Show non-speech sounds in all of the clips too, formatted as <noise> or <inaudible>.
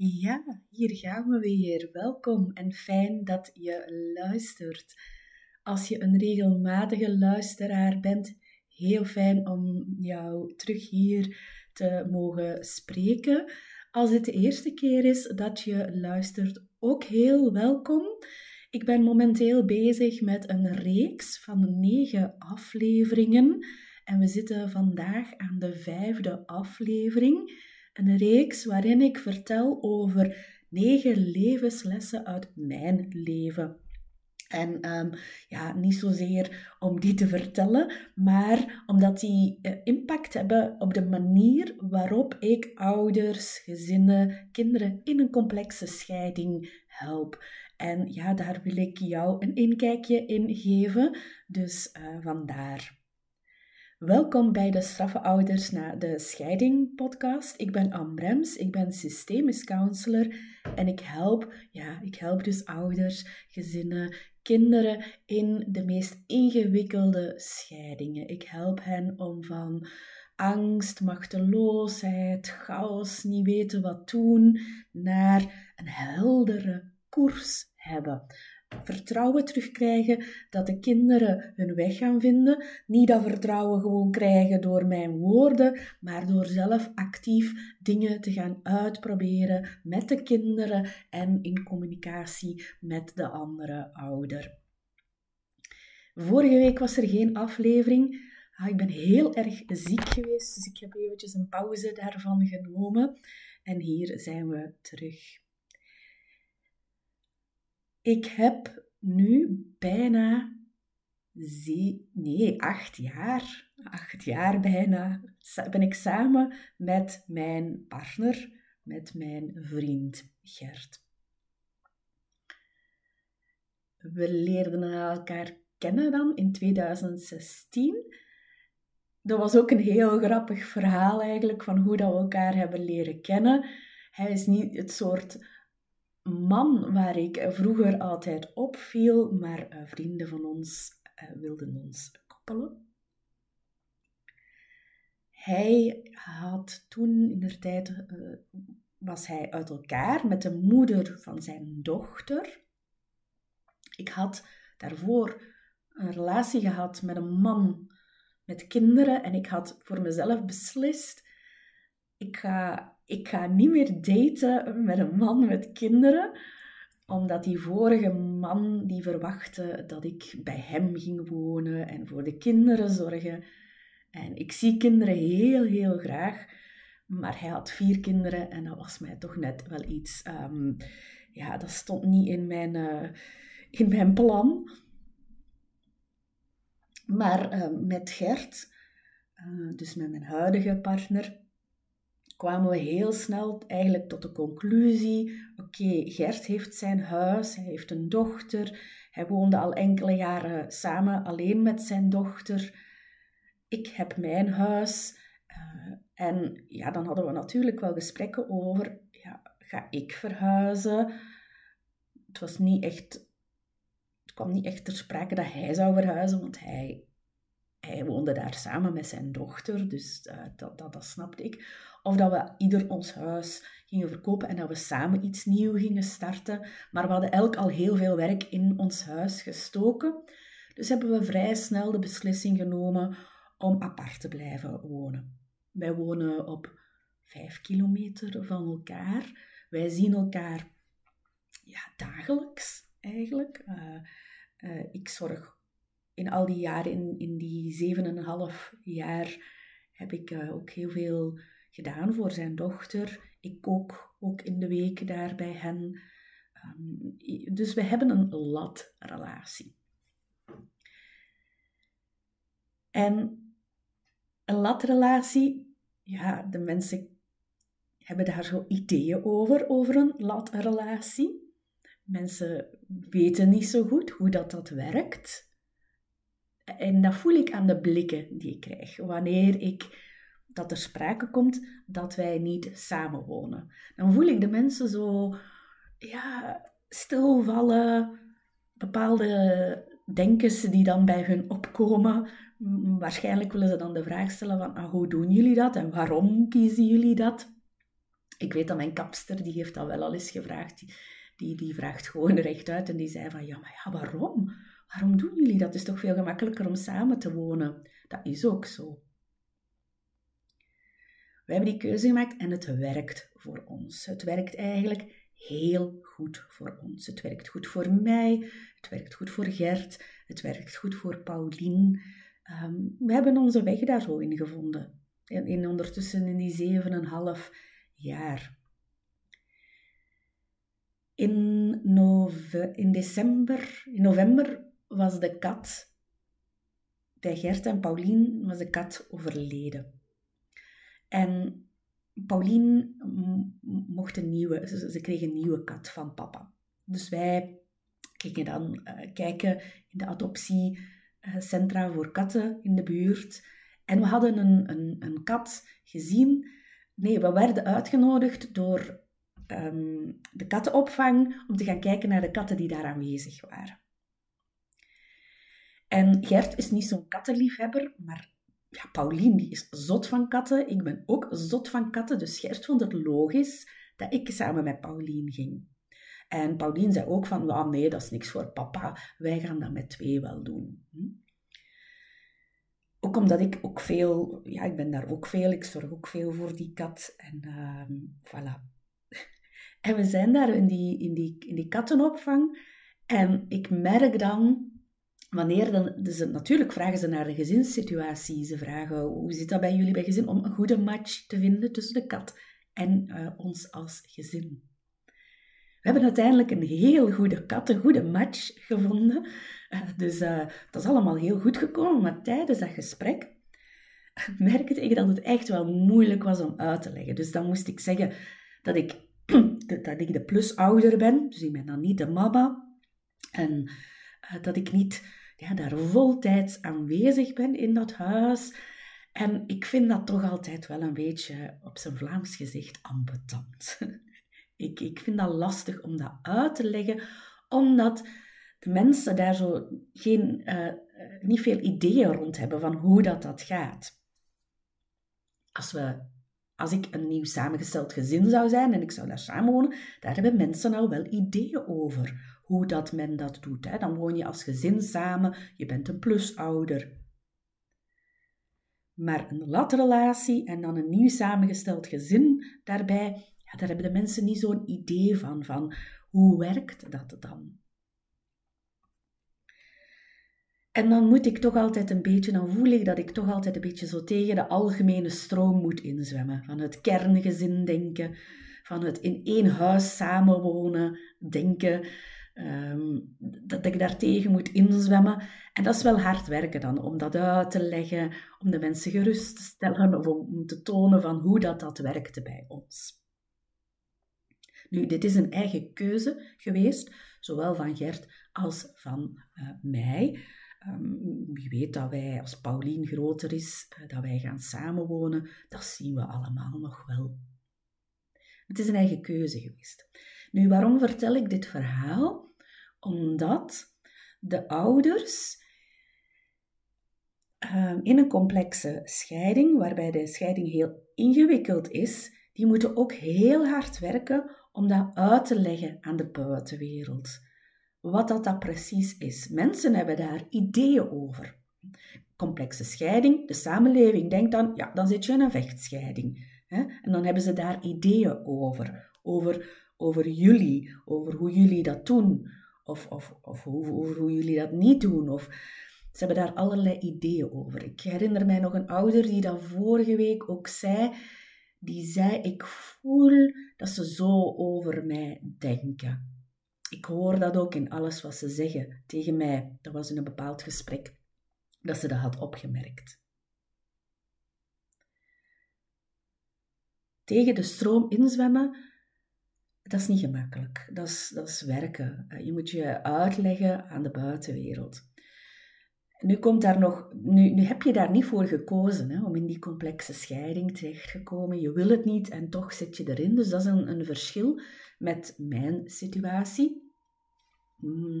Ja, hier gaan we weer. Welkom en fijn dat je luistert. Als je een regelmatige luisteraar bent, heel fijn om jou terug hier te mogen spreken. Als het de eerste keer is dat je luistert, ook heel welkom. Ik ben momenteel bezig met een reeks van negen afleveringen en we zitten vandaag aan de vijfde aflevering. Een reeks waarin ik vertel over negen levenslessen uit mijn leven. En um, ja, niet zozeer om die te vertellen, maar omdat die uh, impact hebben op de manier waarop ik ouders, gezinnen, kinderen in een complexe scheiding help. En ja, daar wil ik jou een inkijkje in geven. Dus uh, vandaar. Welkom bij de Straffe Ouders na de Scheiding podcast. Ik ben Anne ik ben systemisch counselor en ik help, ja, ik help dus ouders, gezinnen, kinderen in de meest ingewikkelde scheidingen. Ik help hen om van angst, machteloosheid, chaos, niet weten wat doen, naar een heldere koers hebben vertrouwen terugkrijgen dat de kinderen hun weg gaan vinden. Niet dat vertrouwen gewoon krijgen door mijn woorden, maar door zelf actief dingen te gaan uitproberen met de kinderen en in communicatie met de andere ouder. Vorige week was er geen aflevering. Ah, ik ben heel erg ziek geweest, dus ik heb eventjes een pauze daarvan genomen. En hier zijn we terug. Ik heb nu bijna nee, acht jaar, acht jaar bijna, ben ik samen met mijn partner, met mijn vriend Gert. We leerden elkaar kennen dan in 2016. Dat was ook een heel grappig verhaal eigenlijk van hoe dat we elkaar hebben leren kennen. Hij is niet het soort man waar ik vroeger altijd opviel, maar eh, vrienden van ons uh, wilden ons koppelen. Hij had toen in de tijd uh, was hij uit elkaar met de moeder van zijn dochter. Ik had daarvoor een relatie gehad met een man met kinderen en ik had voor mezelf beslist: ik ga ik ga niet meer daten met een man met kinderen, omdat die vorige man die verwachtte dat ik bij hem ging wonen en voor de kinderen zorgen. En ik zie kinderen heel, heel graag, maar hij had vier kinderen en dat was mij toch net wel iets. Um, ja, dat stond niet in mijn, uh, in mijn plan. Maar uh, met Gert, uh, dus met mijn huidige partner, kwamen we heel snel eigenlijk tot de conclusie: oké, Gert heeft zijn huis, hij heeft een dochter, hij woonde al enkele jaren samen alleen met zijn dochter. Ik heb mijn huis. Uh, en ja, dan hadden we natuurlijk wel gesprekken over: ja, ga ik verhuizen? Het was niet echt. Het kwam niet echt ter sprake dat hij zou verhuizen, want hij hij woonde daar samen met zijn dochter, dus uh, dat, dat, dat snapte ik. Of dat we ieder ons huis gingen verkopen en dat we samen iets nieuws gingen starten. Maar we hadden elk al heel veel werk in ons huis gestoken. Dus hebben we vrij snel de beslissing genomen om apart te blijven wonen. Wij wonen op vijf kilometer van elkaar. Wij zien elkaar ja, dagelijks eigenlijk. Uh, uh, ik zorg in al die jaren, in, in die zeven en een half jaar, heb ik uh, ook heel veel gedaan voor zijn dochter. Ik kook ook in de week daar bij hen. Um, dus we hebben een latrelatie. En een latrelatie, ja, de mensen hebben daar zo ideeën over, over een latrelatie. Mensen weten niet zo goed hoe dat, dat werkt. En dat voel ik aan de blikken die ik krijg. Wanneer ik dat er sprake komt dat wij niet samenwonen. Dan voel ik de mensen zo ja, stilvallen, bepaalde denkens die dan bij hun opkomen. Waarschijnlijk willen ze dan de vraag stellen van ah, hoe doen jullie dat en waarom kiezen jullie dat? Ik weet dat mijn kapster, die heeft dat wel al eens gevraagd. Die, die, die vraagt gewoon rechtuit en die zei van, ja, maar ja, waarom? Waarom doen jullie dat? Het is toch veel gemakkelijker om samen te wonen? Dat is ook zo. We hebben die keuze gemaakt en het werkt voor ons. Het werkt eigenlijk heel goed voor ons. Het werkt goed voor mij, het werkt goed voor Gert, het werkt goed voor Paulien. Ehm, we hebben onze weg daar zo in gevonden. In, in ondertussen in die zeven en half jaar. In, nove, in december, in november was de kat, bij Gert en Paulien was de kat overleden. En Paulien mocht een nieuwe, ze, ze kreeg een nieuwe kat van papa. Dus wij gingen dan uh, kijken in de adoptiecentra voor katten in de buurt. En we hadden een, een, een kat gezien. Nee, we werden uitgenodigd door um, de kattenopvang om te gaan kijken naar de katten die daar aanwezig waren. En Gert is niet zo'n kattenliefhebber, maar ja, Paulien is zot van katten. Ik ben ook zot van katten. Dus Gert vond het logisch dat ik samen met Paulien ging. En Paulien zei ook van, oh nee, dat is niks voor papa. Wij gaan dat met twee wel doen. Hm? Ook omdat ik ook veel, ja, ik ben daar ook veel, ik zorg ook veel voor die kat. En uh, voilà. <laughs> En we zijn daar in die, in, die, in die kattenopvang. En ik merk dan Wanneer dan, dus natuurlijk vragen ze naar de gezinssituatie. Ze vragen hoe zit dat bij jullie bij gezin om een goede match te vinden tussen de kat en uh, ons als gezin. We hebben uiteindelijk een heel goede kat, een goede match gevonden. Uh, dus uh, dat is allemaal heel goed gekomen. Maar tijdens dat gesprek <laughs> merkte ik dat het echt wel moeilijk was om uit te leggen. Dus dan moest ik zeggen dat ik, <clears throat> dat ik de plusouder ben. Dus ik ben dan niet de mama. En dat ik niet ja, daar voltijds aanwezig ben in dat huis. En ik vind dat toch altijd wel een beetje, op zijn Vlaams gezegd, ambetant. <laughs> ik, ik vind dat lastig om dat uit te leggen, omdat de mensen daar zo geen, uh, niet veel ideeën rond hebben van hoe dat, dat gaat. Als, we, als ik een nieuw samengesteld gezin zou zijn en ik zou daar samenwonen, daar hebben mensen al wel ideeën over hoe dat men dat doet. Hè. Dan woon je als gezin samen, je bent een plusouder. Maar een latrelatie en dan een nieuw samengesteld gezin daarbij, daar hebben de mensen niet zo'n idee van, van hoe werkt dat dan? En dan moet ik toch altijd een beetje, dan voel ik dat ik toch altijd een beetje zo tegen de algemene stroom moet inzwemmen. Van het kerngezin denken, van het in één huis samenwonen denken. Ehm, dat ik daartegen moet inzwemmen. En dat is wel hard werken dan, om dat uit te leggen, om de mensen gerust te stellen of om te tonen van hoe dat, dat werkte bij ons. Nu, dit is een eigen keuze geweest, zowel van Gert als van uh, mij. Um, wie weet dat wij, als Paulien groter is, uh, dat wij gaan samenwonen, dat zien we allemaal nog wel. Het is een eigen keuze geweest. Nu, waarom vertel ik dit verhaal? Omdat de ouders ehm, in een complexe scheiding, waarbij de scheiding heel ingewikkeld is, die moeten ook heel hard werken om dat uit te leggen aan de buitenwereld. Wat dat, dat precies is. Mensen hebben daar ideeën over. Complexe scheiding, de samenleving denkt dan, ja, dan zit je in een vechtscheiding. En dan hebben ze daar ideeën over. Over, over jullie, over hoe jullie dat doen, of, of, of hoe, hoe, jullie dat niet doen. Of, ze hebben daar allerlei ideeën over. Ik herinner mij nog een ouder die dat vorige week ook zei. Die zei, ik voel dat ze zo over mij denken. Ik hoor dat ook in alles wat ze zeggen tegen mij. Dat was in een bepaald gesprek dat ze dat had opgemerkt. Tegen de stroom inzwemmen, dat is niet gemakkelijk. Dat is, dat is werken. Eh, je moet je uitleggen aan de buitenwereld. Nu, komt daar nog, nu, nu heb je daar niet voor gekozen hè, om in die complexe scheiding terecht te komen. Je wil het niet en toch zit je erin. Dus dat is een, een verschil met mijn situatie. Hmm,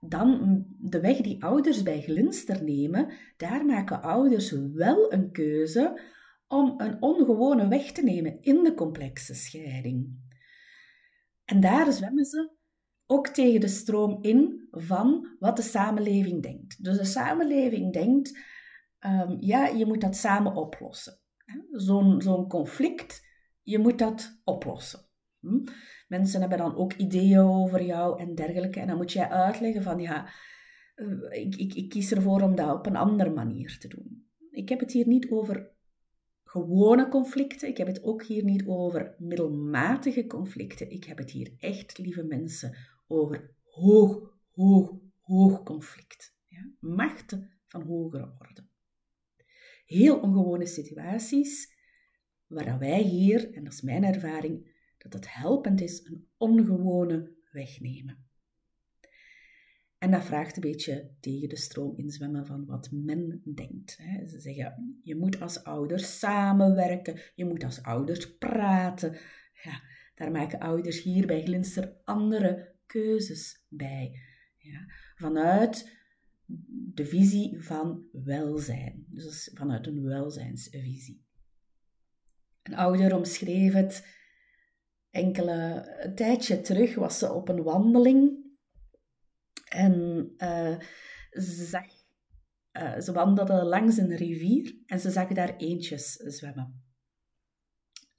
dan de weg die ouders bij Glinster nemen, daar maken ouders wel een keuze om een ongewone weg te nemen in de complexe scheiding. En daar zwemmen ze ook tegen de stroom in van wat de samenleving denkt. Dus de samenleving denkt, um, ja, je moet dat samen oplossen. Zo'n zo'n conflict, je moet dat oplossen. Hm? Mensen hebben dan ook ideeën over jou en dergelijke. En dan moet jij uitleggen van, ja, eh, ik, ik, ik kies ervoor om dat op een andere manier te doen. Ik heb het hier niet over gewone conflicten. Ik heb het ook hier niet over middelmatige conflicten. Ik heb het hier echt, lieve mensen, over hoog, hoog, hoog conflict. Ja? Machten van hogere orde. Heel ongewone situaties waar wij hier, en dat is mijn ervaring, dat het helpend is een ongewone wegnemen. En dat vraagt een beetje tegen de stroom inzwemmen van wat men denkt. Ze zeggen, je moet als ouders samenwerken, je moet als ouders praten. Ja, daar maken ouders hier bij Glinster andere keuzes bij. Ja, vanuit de visie van welzijn. Dus vanuit een welzijnsvisie. Een ouder omschreef het enkele een tijdje terug, was ze op een wandeling en uh, ze, zag, ze wandelde langs een rivier en ze zag daar eentjes zwemmen.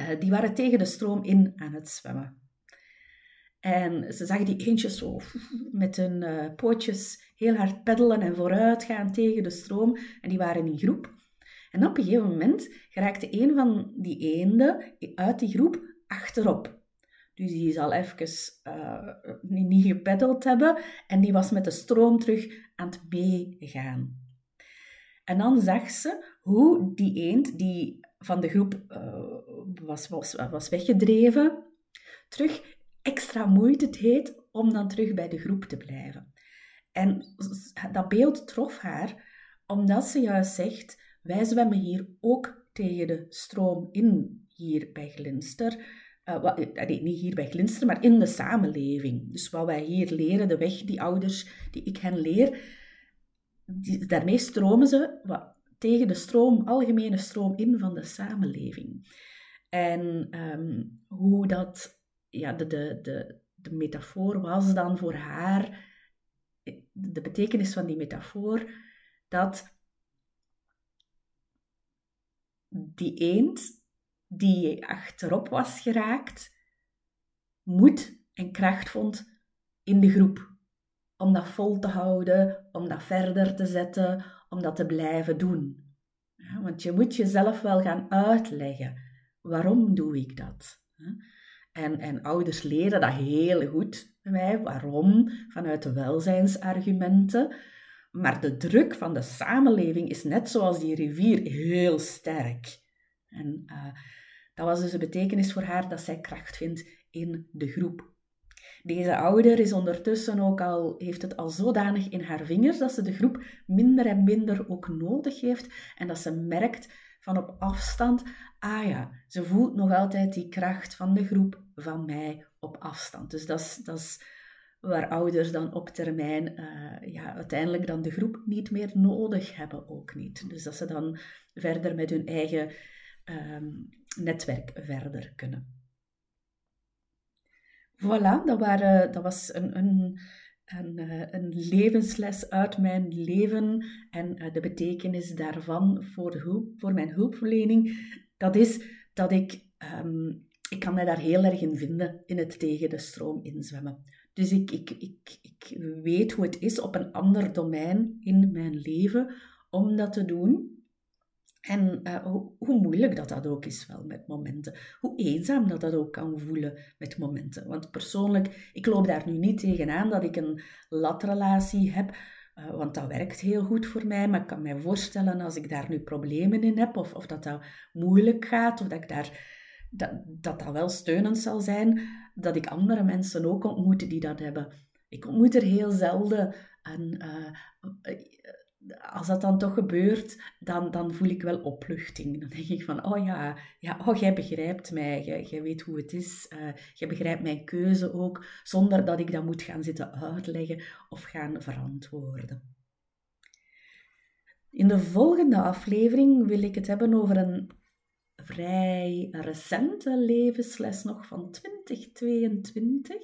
Uh, die waren tegen de stroom in aan het zwemmen. En ze zag die eentjes zo <laughs> met hun pootjes heel hard peddelen en vooruit gaan tegen de stroom. En die waren in groep. En op een gegeven moment geraakte een van die eenden uit die groep achterop. Dus die zal even uh, niet gepeddeld hebben en die was met de stroom terug aan het meegaan. En dan zag ze hoe die eend, die van de groep uh, was, was, was weggedreven, terug extra moeite deed om dan terug bij de groep te blijven. En dat beeld trof haar, omdat ze juist zegt, wij zwemmen hier ook tegen de stroom in, hier bij Glinster. Uh, wat, niet hier bij Glinster, maar in de samenleving. Dus wat wij hier leren, de weg die ouders, die ik hen leer, daarmee stromen ze wat, tegen de stroom, algemene stroom in van de samenleving. En ehm, hoe dat, ja, de, de, de, de metafoor was dan voor haar, de betekenis van die metafoor, dat die eend die achterop was geraakt, moed en kracht vond in de groep. Om dat vol te houden, om dat verder te zetten, om dat te blijven doen. Want je moet jezelf wel gaan uitleggen. Waarom doe ik dat? En, en ouders leren dat heel goed bij mij. Waarom? Vanuit de welzijnsargumenten. Maar de druk van de samenleving is net zoals die rivier heel sterk. En uh, dat was dus de betekenis voor haar dat zij kracht vindt in de groep. Deze ouder is ondertussen ook al, heeft het al zodanig in haar vingers dat ze de groep minder en minder ook nodig heeft en dat ze merkt van op afstand, ah ja, ze voelt nog altijd die kracht van de groep van mij op afstand. Dus dat is, dat is waar ouders dan op termijn uh, ja, uiteindelijk dan de groep niet meer nodig hebben ook niet. Dus dat ze dan verder met hun eigen um, netwerk verder kunnen. Voilà, dat, waren, dat was een, een, een, eh, een levensles uit mijn leven en eh, de betekenis daarvan voor, voor mijn hulpverlening. Dat is dat ik, um, ik kan mij daar heel erg in vinden, in het tegen de stroom inzwemmen. Dus ik, ik, ik, ik weet hoe het is op een ander domein in mijn leven om dat te doen. En uh, hoe, moeilijk dat dat ook is wel met momenten. Hoe eenzaam dat dat ook kan voelen met momenten. Want persoonlijk, ik loop daar nu niet tegenaan dat ik een latrelatie heb. Uh, want dat werkt heel goed voor mij. Maar ik kan mij voorstellen als ik daar nu problemen in heb. Of, of dat dat moeilijk gaat. Of dat ik daar... Dat, dat dat wel steunend zal zijn. Dat ik andere mensen ook ontmoet die dat hebben. Ik ontmoet er heel zelden. En uh, als dat dan toch gebeurt, dan, dan voel ik wel opluchting. Dan denk ik van, oh ja, ja oh, jij begrijpt mij, jij, weet hoe het is, uh, jij begrijpt mijn keuze ook, zonder dat ik dat moet gaan zitten uitleggen of gaan verantwoorden. In de volgende aflevering wil ik het hebben over een vrij recente levensles nog van 2022.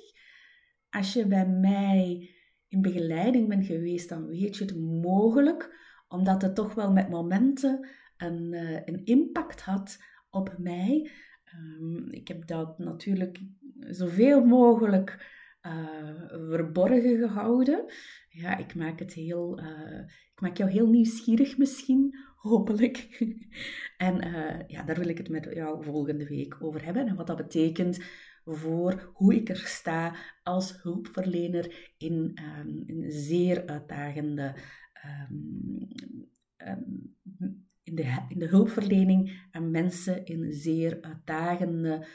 Als je bij mij in begeleiding bent geweest, dan weet je het mogelijk, omdat het toch wel met momenten een, uh, een impact had op mij. Um, ik heb dat natuurlijk zoveel mogelijk uh, verborgen gehouden. Ja, ik maak het heel, uh, ik maak jou heel nieuwsgierig misschien, <laughs> hopelijk. en ja, daar wil ik het met jou volgende week over hebben. En wat dat betekent voor hoe ik er sta als hulpverlener in, um, in zeer uitdagende um, um, in, de, in de hulpverlening aan mensen in zeer uitdagende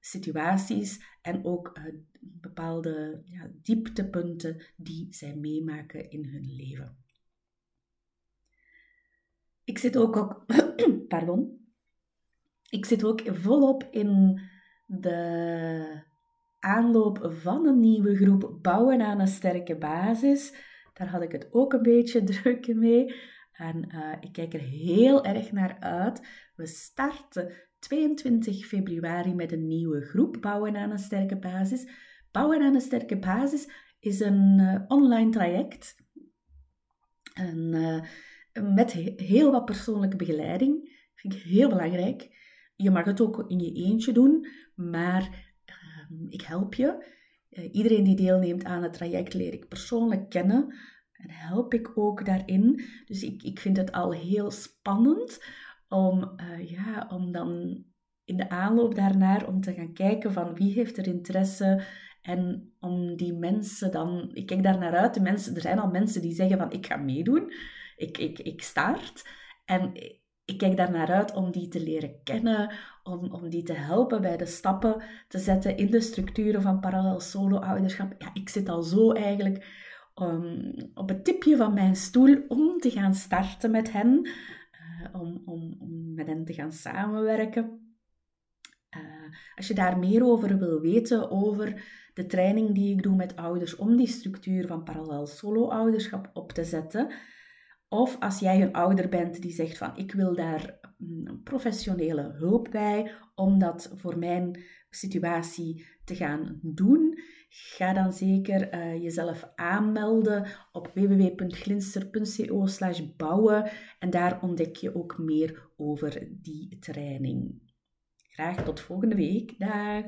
situaties en ook uh, bepaalde ja, dieptepunten die zij meemaken in hun leven. Ik zit ook, ook <clears throat> pardon, ik zit ook volop in de aanloop van een nieuwe groep Bouwen aan een sterke basis. Daar had ik het ook een beetje <laughs> druk mee. En uh, ik kijk er heel erg naar uit. We starten 22 februari met een nieuwe groep Bouwen aan een sterke basis. Bouwen aan een sterke basis is een uh, online traject. En, uh, met heel wat persoonlijke begeleiding. Vind ik heel belangrijk. Je mag het ook in je eentje doen, maar uh, ik help je. Uh, iedereen die deelneemt aan het traject leer ik persoonlijk kennen en help ik ook daarin. Dus ik, ik vind het al heel spannend om, uh, ja, om dan in de aanloop daarnaar om te gaan kijken van wie heeft er interesse en om die mensen dan, ik kijk daar naar uit, de mensen, er zijn al mensen die zeggen van ik ga meedoen, ik, ik, ik start. En ik kijk daar naar uit om die te leren kennen, om, om die te helpen bij de stappen te zetten in de structuren van parallel solo-ouderschap. Ja, ik zit al zo eigenlijk um, op het tipje van mijn stoel om te gaan starten met hen, uh, om, om, om met hen te gaan samenwerken. Uh, als je daar meer over wil weten, over de training die ik doe met ouders om die structuur van parallel solo-ouderschap op te zetten, of als jij een ouder bent die zegt van ik wil daar mm, professionele hulp bij om dat voor mijn situatie te gaan doen, ga dan zeker uh, jezelf aanmelden op www.glinster.co bouwen en daar ontdek je ook meer over die training. Graag tot volgende week. Dag!